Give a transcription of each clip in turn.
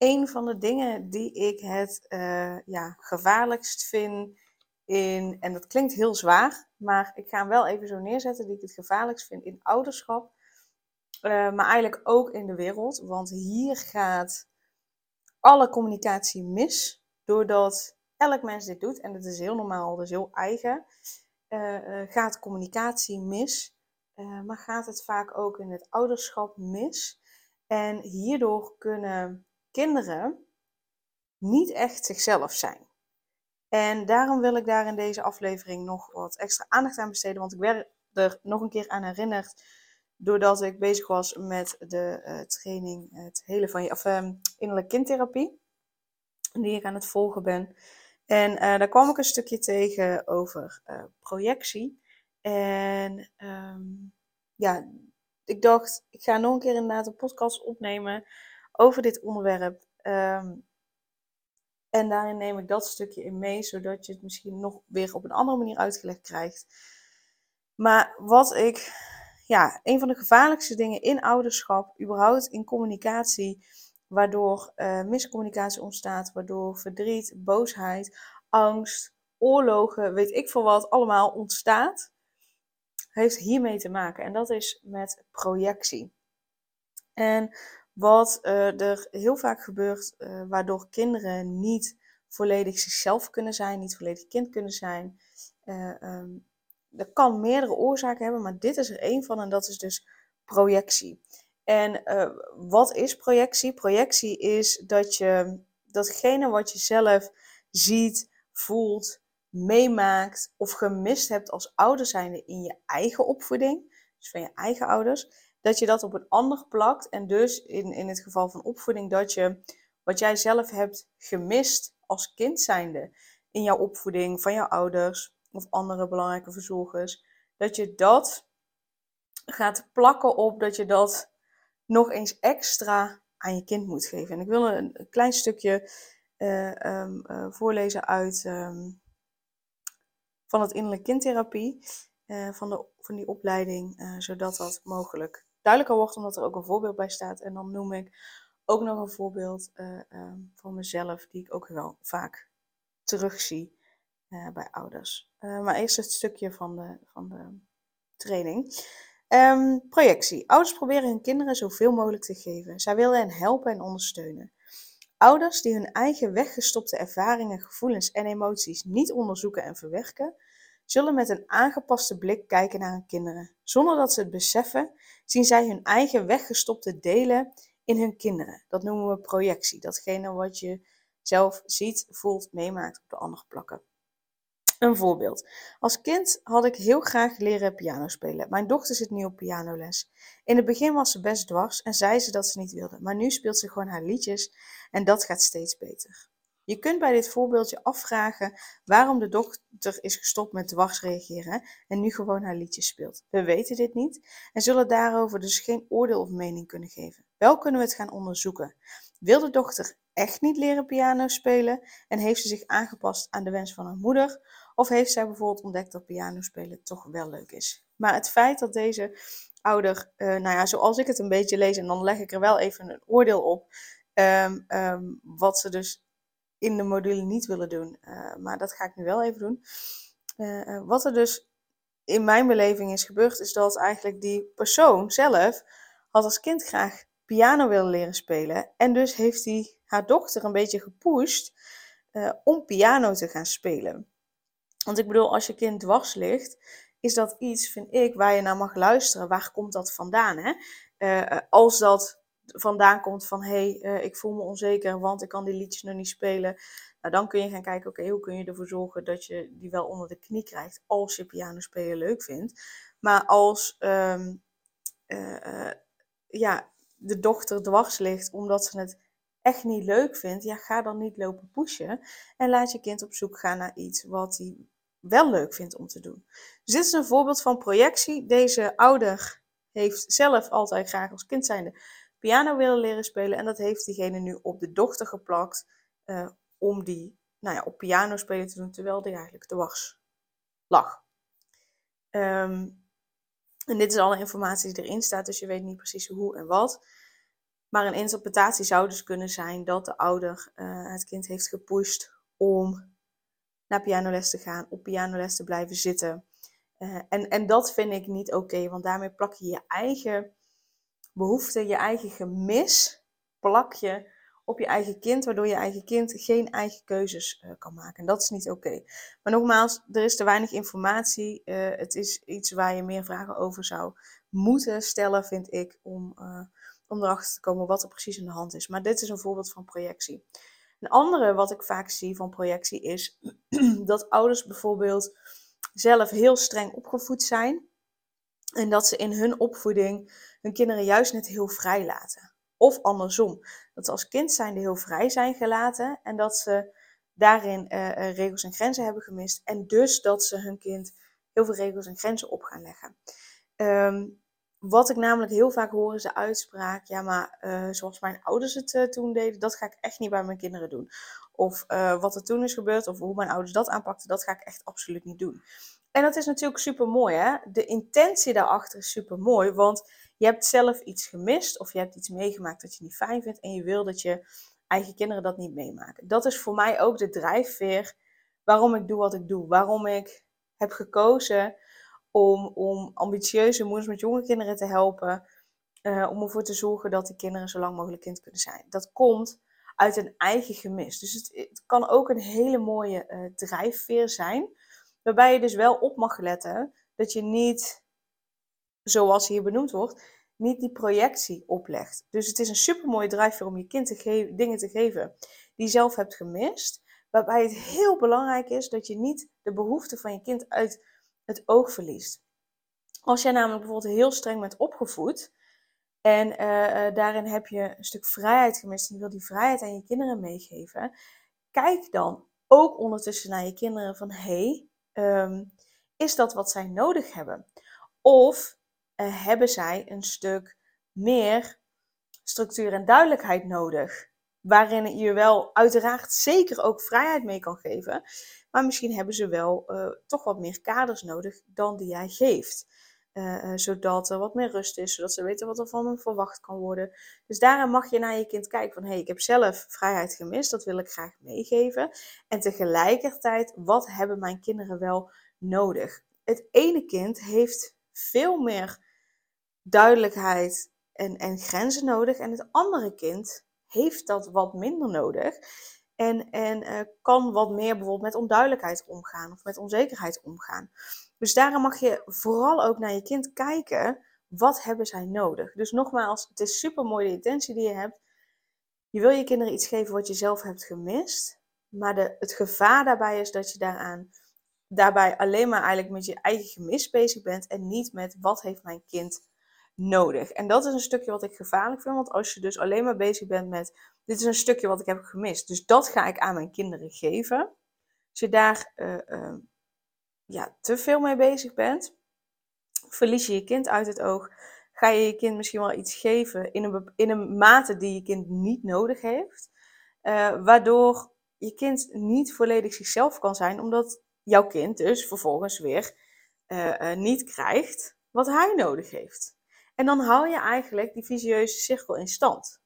Een van de dingen die ik het uh, ja, gevaarlijkst vind in, en dat klinkt heel zwaar, maar ik ga hem wel even zo neerzetten, die ik het gevaarlijkst vind in ouderschap, uh, maar eigenlijk ook in de wereld. Want hier gaat alle communicatie mis, doordat elk mens dit doet, en dat is heel normaal, is heel eigen, uh, gaat communicatie mis, maar gaat het vaak ook in het ouderschap mis. En hierdoor kunnen kinderen niet echt zichzelf zijn. En daarom wil ik daar in deze aflevering nog wat extra aandacht aan besteden. Want ik werd er nog een keer aan herinnerd. Doordat ik bezig was met de uh, training, het hele van je, of, uh, innerlijke kindtherapie. Die ik aan het volgen ben. En uh, daar kwam ik een stukje tegen over eh, projectie. En um, ja, ik dacht, ik ga nog een keer inderdaad een podcast opnemen over dit onderwerp. Ehm, en daarin neem ik dat stukje in mee, zodat je het misschien nog weer op een andere manier uitgelegd krijgt. Maar wat ik, ja, een van de gevaarlijkste dingen in ouderschap, überhaupt in communicatie, waardoor uh, miscommunicatie ontstaat, waardoor verdriet, boosheid, angst, oorlogen, weet ik veel wat, allemaal ontstaat, heeft hiermee te maken. En dat is met projectie. En wat uh, er heel vaak gebeurt, uh, waardoor kinderen niet volledig zichzelf kunnen zijn, niet volledig kind kunnen zijn. Um, dat kan meerdere oorzaken hebben, maar dit is er één van en dat is dus projectie. En wat is projectie? Projectie is dat je datgene wat je zelf ziet, voelt, meemaakt of gemist hebt als ouder zijnde in je eigen opvoeding, dus van je eigen ouders, dat je dat op een ander plakt. En dus in, in het geval van opvoeding, dat je wat jij zelf hebt gemist als kind zijnde in jouw opvoeding van jouw ouders of andere belangrijke verzorgers, dat je dat gaat plakken op dat je dat nog eens extra aan je kind moet geven. En ik wil een, klein stukje uh, um, uh, voorlezen uit um, van het innerlijke kindtherapie, uh, van, de, van die opleiding, zodat dat mogelijk duidelijker wordt, omdat er ook een voorbeeld bij staat. En dan noem ik ook nog een voorbeeld uh, um, van mezelf, die ik ook wel vaak terugzie uh, bij ouders. Uh, maar eerst het stukje van de, van de training. Um, projectie. Ouders proberen hun kinderen zoveel mogelijk te geven. Zij willen hen helpen en ondersteunen. Ouders die hun eigen weggestopte ervaringen, gevoelens en emoties niet onderzoeken en verwerken, zullen met een aangepaste blik kijken naar hun kinderen. Zonder dat ze het beseffen, zien zij hun eigen weggestopte delen in hun kinderen. Dat noemen we projectie. Datgene wat je zelf ziet, voelt, meemaakt op de ander plakken. Een voorbeeld. Als kind had ik heel graag leren piano spelen. Mijn dochter zit nu op pianoles. In het begin was ze best dwars en zei ze dat ze niet wilde. Maar nu speelt ze gewoon haar liedjes en dat gaat steeds beter. Je kunt bij dit voorbeeldje afvragen waarom de dochter is gestopt met dwars reageren en nu gewoon haar liedjes speelt. We weten dit niet en zullen daarover dus geen oordeel of mening kunnen geven. Wel kunnen we het gaan onderzoeken. Wil de dochter echt niet leren piano spelen en heeft ze zich aangepast aan de wens van haar moeder? Of heeft zij bijvoorbeeld ontdekt dat piano spelen toch wel leuk is? Maar het feit dat deze ouder, uh, nou ja, zoals ik het een beetje lees, en dan leg ik er wel even een oordeel op, um, um, wat ze dus in de module niet willen doen. Uh, maar dat ga ik nu wel even doen. Uh, wat er dus in mijn beleving is gebeurd, is dat eigenlijk die persoon zelf had als kind graag piano willen leren spelen. En dus heeft hij haar dochter een beetje gepusht om piano te gaan spelen. Want ik bedoel, als je kind dwars ligt, is dat iets, vind ik, waar je naar mag luisteren. Waar komt dat vandaan? Hè? als dat vandaan komt van hé, hey, uh, ik voel me onzeker, want ik kan die liedjes nog niet spelen. Nou, dan kun je gaan kijken, oké, hoe kun je ervoor zorgen dat je die wel onder de knie krijgt als je piano spelen leuk vindt. Maar als um, uh, uh, ja, de dochter dwars ligt omdat ze het echt niet leuk vindt, ja, ga dan niet lopen pushen. En laat je kind op zoek gaan naar iets wat hij wel leuk vindt om te doen. Dus dit is een voorbeeld van projectie. Deze ouder heeft zelf altijd graag als kind zijnde piano willen leren spelen. En dat heeft diegene nu op de dochter geplakt uh, om die nou ja, op piano spelen te doen, terwijl die eigenlijk te was lag. Ehm, en dit is alle informatie die erin staat, dus je weet niet precies hoe en wat. Maar een interpretatie zou dus kunnen zijn dat de ouder uh, het kind heeft gepusht om naar pianoles te gaan, op pianoles te blijven zitten. Uh, en, en dat vind ik niet oké, want daarmee plak je je eigen behoefte, je eigen gemis, plak je op je eigen kind, waardoor je eigen kind geen eigen keuzes uh, kan maken. En dat is niet oké. Maar nogmaals, er is te weinig informatie. Uh, het is iets waar je meer vragen over zou moeten stellen, vind ik, om, uh, om erachter te komen wat er precies in de hand is. Maar dit is een voorbeeld van projectie. Een andere wat ik vaak zie van projectie is dat ouders bijvoorbeeld zelf heel streng opgevoed zijn. En dat ze in hun opvoeding hun kinderen juist net heel vrij laten. Of andersom, dat ze als kind zijnde heel vrij zijn gelaten en dat ze daarin uh, regels en grenzen hebben gemist. En dus dat ze hun kind heel veel regels en grenzen op gaan leggen. Um, wat ik namelijk heel vaak hoor is de uitspraak, ja maar uh, zoals mijn ouders het toen deden, dat ga ik echt niet bij mijn kinderen doen. Of wat er toen is gebeurd, of hoe mijn ouders dat aanpakten, dat ga ik echt absoluut niet doen. En dat is natuurlijk super mooi, hè? De intentie daarachter is super mooi, want je hebt zelf iets gemist of je hebt iets meegemaakt dat je niet fijn vindt en je wil dat je eigen kinderen dat niet meemaken. Dat is voor mij ook de drijfveer waarom ik doe wat ik doe. Waarom ik heb gekozen om, om ambitieuze moeders met jonge kinderen te helpen. Uh, om ervoor te zorgen dat die kinderen zo lang mogelijk kind kunnen zijn. Dat komt uit een eigen gemis. Dus het, kan ook een hele mooie uh, drijfveer zijn. Waarbij je dus wel op mag letten dat je niet zoals hier benoemd wordt, niet die projectie oplegt. Dus het is een supermooie drijfveer om je kind te dingen te geven die je zelf hebt gemist. Waarbij het heel belangrijk is dat je niet de behoeften van je kind uit het oog verliest. Als jij namelijk bijvoorbeeld heel streng bent opgevoed en uh, daarin heb je een stuk vrijheid gemist en je wil die vrijheid aan je kinderen meegeven, kijk dan ook ondertussen naar je kinderen van hé, hey, um, is dat wat zij nodig hebben? Of uh, hebben zij een stuk meer structuur en duidelijkheid nodig. Waarin je wel uiteraard zeker ook vrijheid mee kan geven. Maar misschien hebben ze wel uh, toch wat meer kaders nodig dan die jij geeft. Uh, zodat er wat meer rust is, zodat ze weten wat er van hen verwacht kan worden. Dus daarin mag je naar je kind kijken van hé, hey, ik heb zelf vrijheid gemist, dat wil ik graag meegeven. En tegelijkertijd, wat hebben mijn kinderen wel nodig? Het ene kind heeft veel meer duidelijkheid en, en grenzen nodig. En het andere kind heeft dat wat minder nodig. En, en uh, kan wat meer bijvoorbeeld met onduidelijkheid omgaan of met onzekerheid omgaan. Dus daarom mag je vooral ook naar je kind kijken. Wat hebben zij nodig? Dus nogmaals, het is super mooi de intentie die je hebt. Je wil je kinderen iets geven wat je zelf hebt gemist. Maar de, het gevaar daarbij is dat je daaraan, daarbij alleen maar eigenlijk met je eigen gemis bezig bent. En niet met wat heeft mijn kind nodig. En dat is een stukje wat ik gevaarlijk vind, want als je dus alleen maar bezig bent met, dit is een stukje wat ik heb gemist, dus dat ga ik aan mijn kinderen geven. Als je daar uh, uh, ja, te veel mee bezig bent, verlies je je kind uit het oog. Ga je je kind misschien wel iets geven in een, in een mate die je kind niet nodig heeft. Uh, waardoor je kind niet volledig zichzelf kan zijn, omdat jouw kind dus vervolgens weer niet krijgt wat hij nodig heeft. En dan hou je eigenlijk die visieuze cirkel in stand.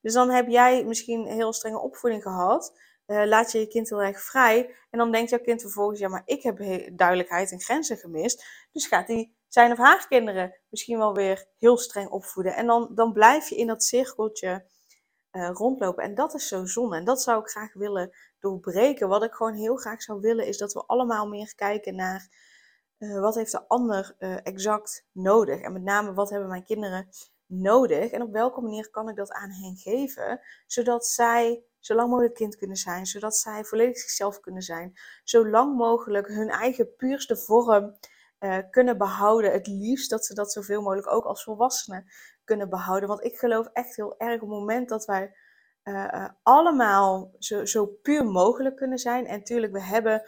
Dus dan heb jij misschien heel strenge opvoeding gehad. Uh, laat je je kind heel erg vrij. En dan denkt jouw kind vervolgens, ja, maar ik heb duidelijkheid en grenzen gemist. Dus gaat hij zijn of haar kinderen misschien wel weer heel streng opvoeden. En dan, dan blijf je in dat cirkeltje uh, rondlopen. En dat is zo zonde. En dat zou ik graag willen doorbreken. Wat ik gewoon heel graag zou willen, is dat we allemaal meer kijken naar uh, wat heeft de ander exact nodig? En met name, wat hebben mijn kinderen nodig? En op welke manier kan ik dat aan hen geven? Zodat zij lang mogelijk kind kunnen zijn. Zodat zij volledig zichzelf kunnen zijn. Zo lang mogelijk hun eigen puurste vorm uh, kunnen behouden. Het liefst dat ze dat zoveel mogelijk ook als volwassenen kunnen behouden. Want ik geloof echt heel erg op het moment dat wij allemaal zo, zo puur mogelijk kunnen zijn. En natuurlijk, we hebben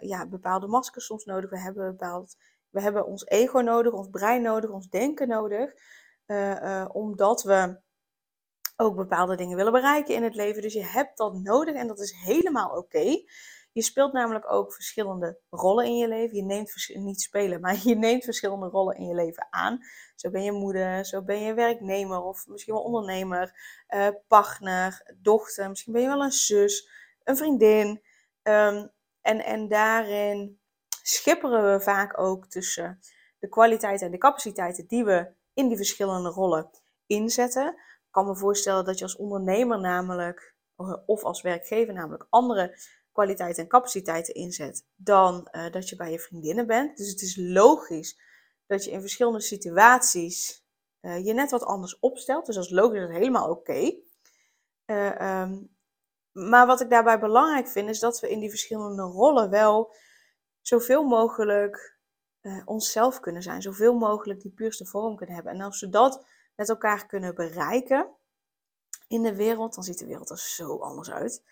ja, bepaalde maskers soms nodig. We hebben, bepaald, we hebben ons ego nodig, ons brein nodig, ons denken nodig. omdat we ook bepaalde dingen willen bereiken in het leven. Dus je hebt dat nodig en dat is helemaal oké. Je speelt namelijk ook verschillende rollen in je leven. Je neemt niet spelen, maar je neemt verschillende rollen in je leven aan. Zo ben je moeder, zo ben je werknemer of misschien wel ondernemer, uh, partner, dochter. Misschien ben je wel een zus, een vriendin. Um, en, en daarin schipperen we vaak ook tussen de kwaliteiten en de capaciteiten die we in die verschillende rollen inzetten. Kan me voorstellen dat je als ondernemer namelijk, of als werkgever namelijk, andere kwaliteiten en capaciteiten inzet dan uh, dat je bij je vriendinnen bent. Dus het is logisch dat je in verschillende situaties uh, je net wat anders opstelt. Dus dat is logisch, helemaal oké. Ehm, maar wat ik daarbij belangrijk vind, is dat we in die verschillende rollen wel zoveel mogelijk onszelf kunnen zijn. Zoveel mogelijk die puurste vorm kunnen hebben. En als we dat met elkaar kunnen bereiken in de wereld, dan ziet de wereld er zo anders uit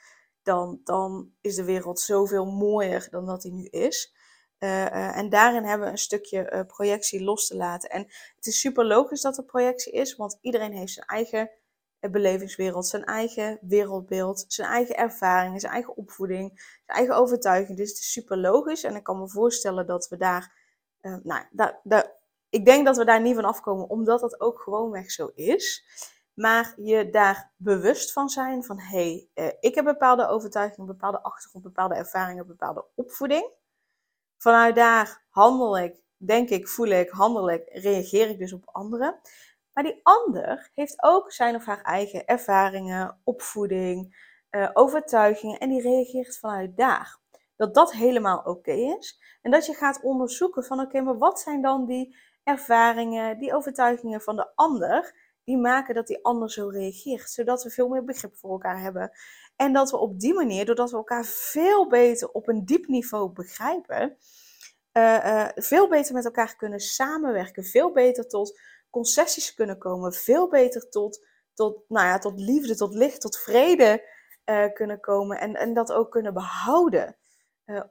dan, dan is de wereld zoveel mooier dan dat die nu is. Uh, uh, en daarin hebben we een stukje uh, projectie los te laten. En het is super logisch dat er projectie is, want iedereen heeft zijn eigen belevingswereld, zijn eigen wereldbeeld, zijn eigen ervaringen, zijn eigen opvoeding, zijn eigen overtuiging. Dus het is super logisch. En ik kan me voorstellen dat we daar, nou, daar, daar, ik denk dat we daar niet van afkomen, omdat dat ook gewoonweg zo is. Maar je daar bewust van zijn van hé, hey, uh, ik heb bepaalde overtuigingen, bepaalde achtergrond, bepaalde ervaringen, bepaalde opvoeding. Vanuit daar handel ik, denk ik, voel ik, handel ik, reageer ik dus op anderen. Maar die ander heeft ook zijn of haar eigen ervaringen, opvoeding, uh, overtuigingen en die reageert vanuit daar. Dat dat helemaal oké is. En dat je gaat onderzoeken van oké, maar wat zijn dan die ervaringen, die overtuigingen van de ander die maken dat die ander zo reageert. Zodat we veel meer begrip voor elkaar hebben. En dat we op die manier, doordat we elkaar veel beter op een diep niveau begrijpen, uh, uh, veel beter met elkaar kunnen samenwerken, veel beter tot concessies kunnen komen, veel beter tot, tot, nou ja, tot liefde, tot licht, tot vrede uh, kunnen komen en, en dat ook kunnen behouden.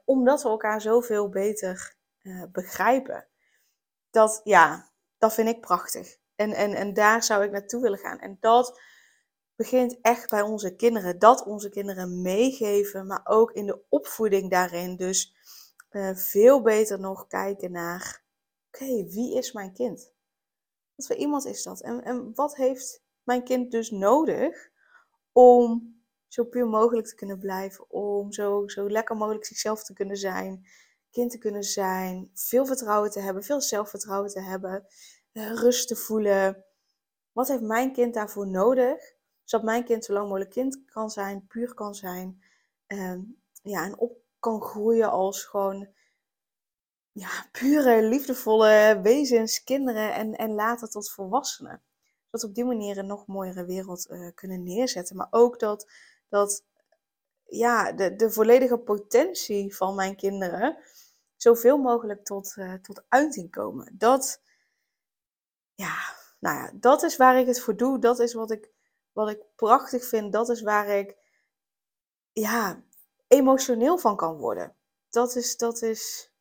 omdat we elkaar zoveel beter begrijpen. Dat, ja, dat vind ik prachtig. En, en, en daar zou ik naartoe willen gaan. En dat begint echt bij onze kinderen. Dat onze kinderen meegeven, maar ook in de opvoeding daarin. Dus uh, veel beter nog kijken naar: oké, wie is mijn kind? Wat voor iemand is dat? En, en wat heeft mijn kind dus nodig om zo puur mogelijk te kunnen blijven? Om zo, zo lekker mogelijk zichzelf te kunnen zijn, kind te kunnen zijn, veel vertrouwen te hebben, veel zelfvertrouwen te hebben rust te voelen. Wat heeft mijn kind daarvoor nodig? Zodat mijn kind zo lang mogelijk kind kan zijn, puur kan zijn. Um, ja, en op kan groeien als gewoon ja, pure, liefdevolle wezens, kinderen en, en later tot volwassenen. Zodat op die manier een nog mooiere wereld uh, kunnen neerzetten. Maar ook dat, dat ja, de, de volledige potentie van mijn kinderen zoveel mogelijk tot, uh, tot uiting komen. Dat ja, nou ja, dat is waar ik het voor doe. Dat is wat ik, wat ik prachtig vind. Dat is waar ik ja, emotioneel van kan worden. Dat is, dat is,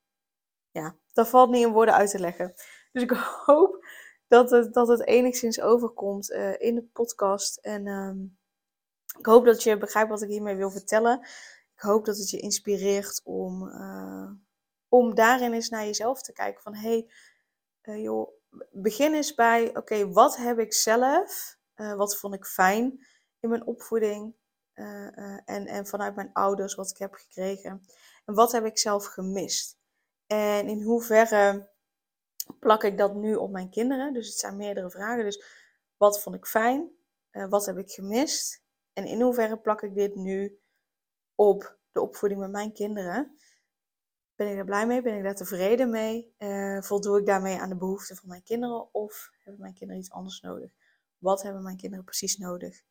ja, dat valt niet in woorden uit te leggen. Dus ik hoop dat het, dat het enigszins overkomt uh, in de podcast. En um, ik hoop dat je begrijpt wat ik hiermee wil vertellen. Ik hoop dat het je inspireert om, uh, om daarin eens naar jezelf te kijken. Van hé, hey, uh, joh, begin eens bij, oké, wat heb ik zelf, uh, wat vond ik fijn in mijn opvoeding uh, en, en vanuit mijn ouders, wat ik heb gekregen. En wat heb ik zelf gemist? En in hoeverre plak ik dat nu op mijn kinderen? Dus het zijn meerdere vragen. Dus wat vond ik fijn? wat heb ik gemist? En in hoeverre plak ik dit nu op de opvoeding met mijn kinderen? Ben ik daar blij mee? Ben ik daar tevreden mee? Uh, voldoe ik daarmee aan de behoeften van mijn kinderen? Of hebben mijn kinderen iets anders nodig? Wat hebben mijn kinderen precies nodig?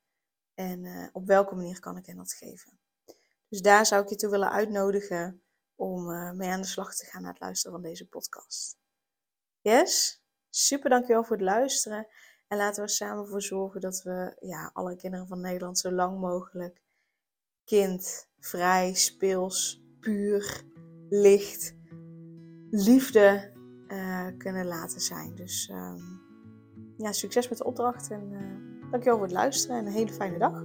En uh, op welke manier kan ik hen dat geven? Dus daar zou ik je toe willen uitnodigen om uh, mee aan de slag te gaan naar het luisteren van deze podcast. Yes? Super dankjewel voor het luisteren. En laten we samen voor zorgen dat we ja, alle kinderen van Nederland zo lang mogelijk kind, vrij, speels, puur, licht, liefde uh, kunnen laten zijn. Dus ehm, ja, succes met de opdracht en uh, dankjewel voor het luisteren en een hele fijne dag.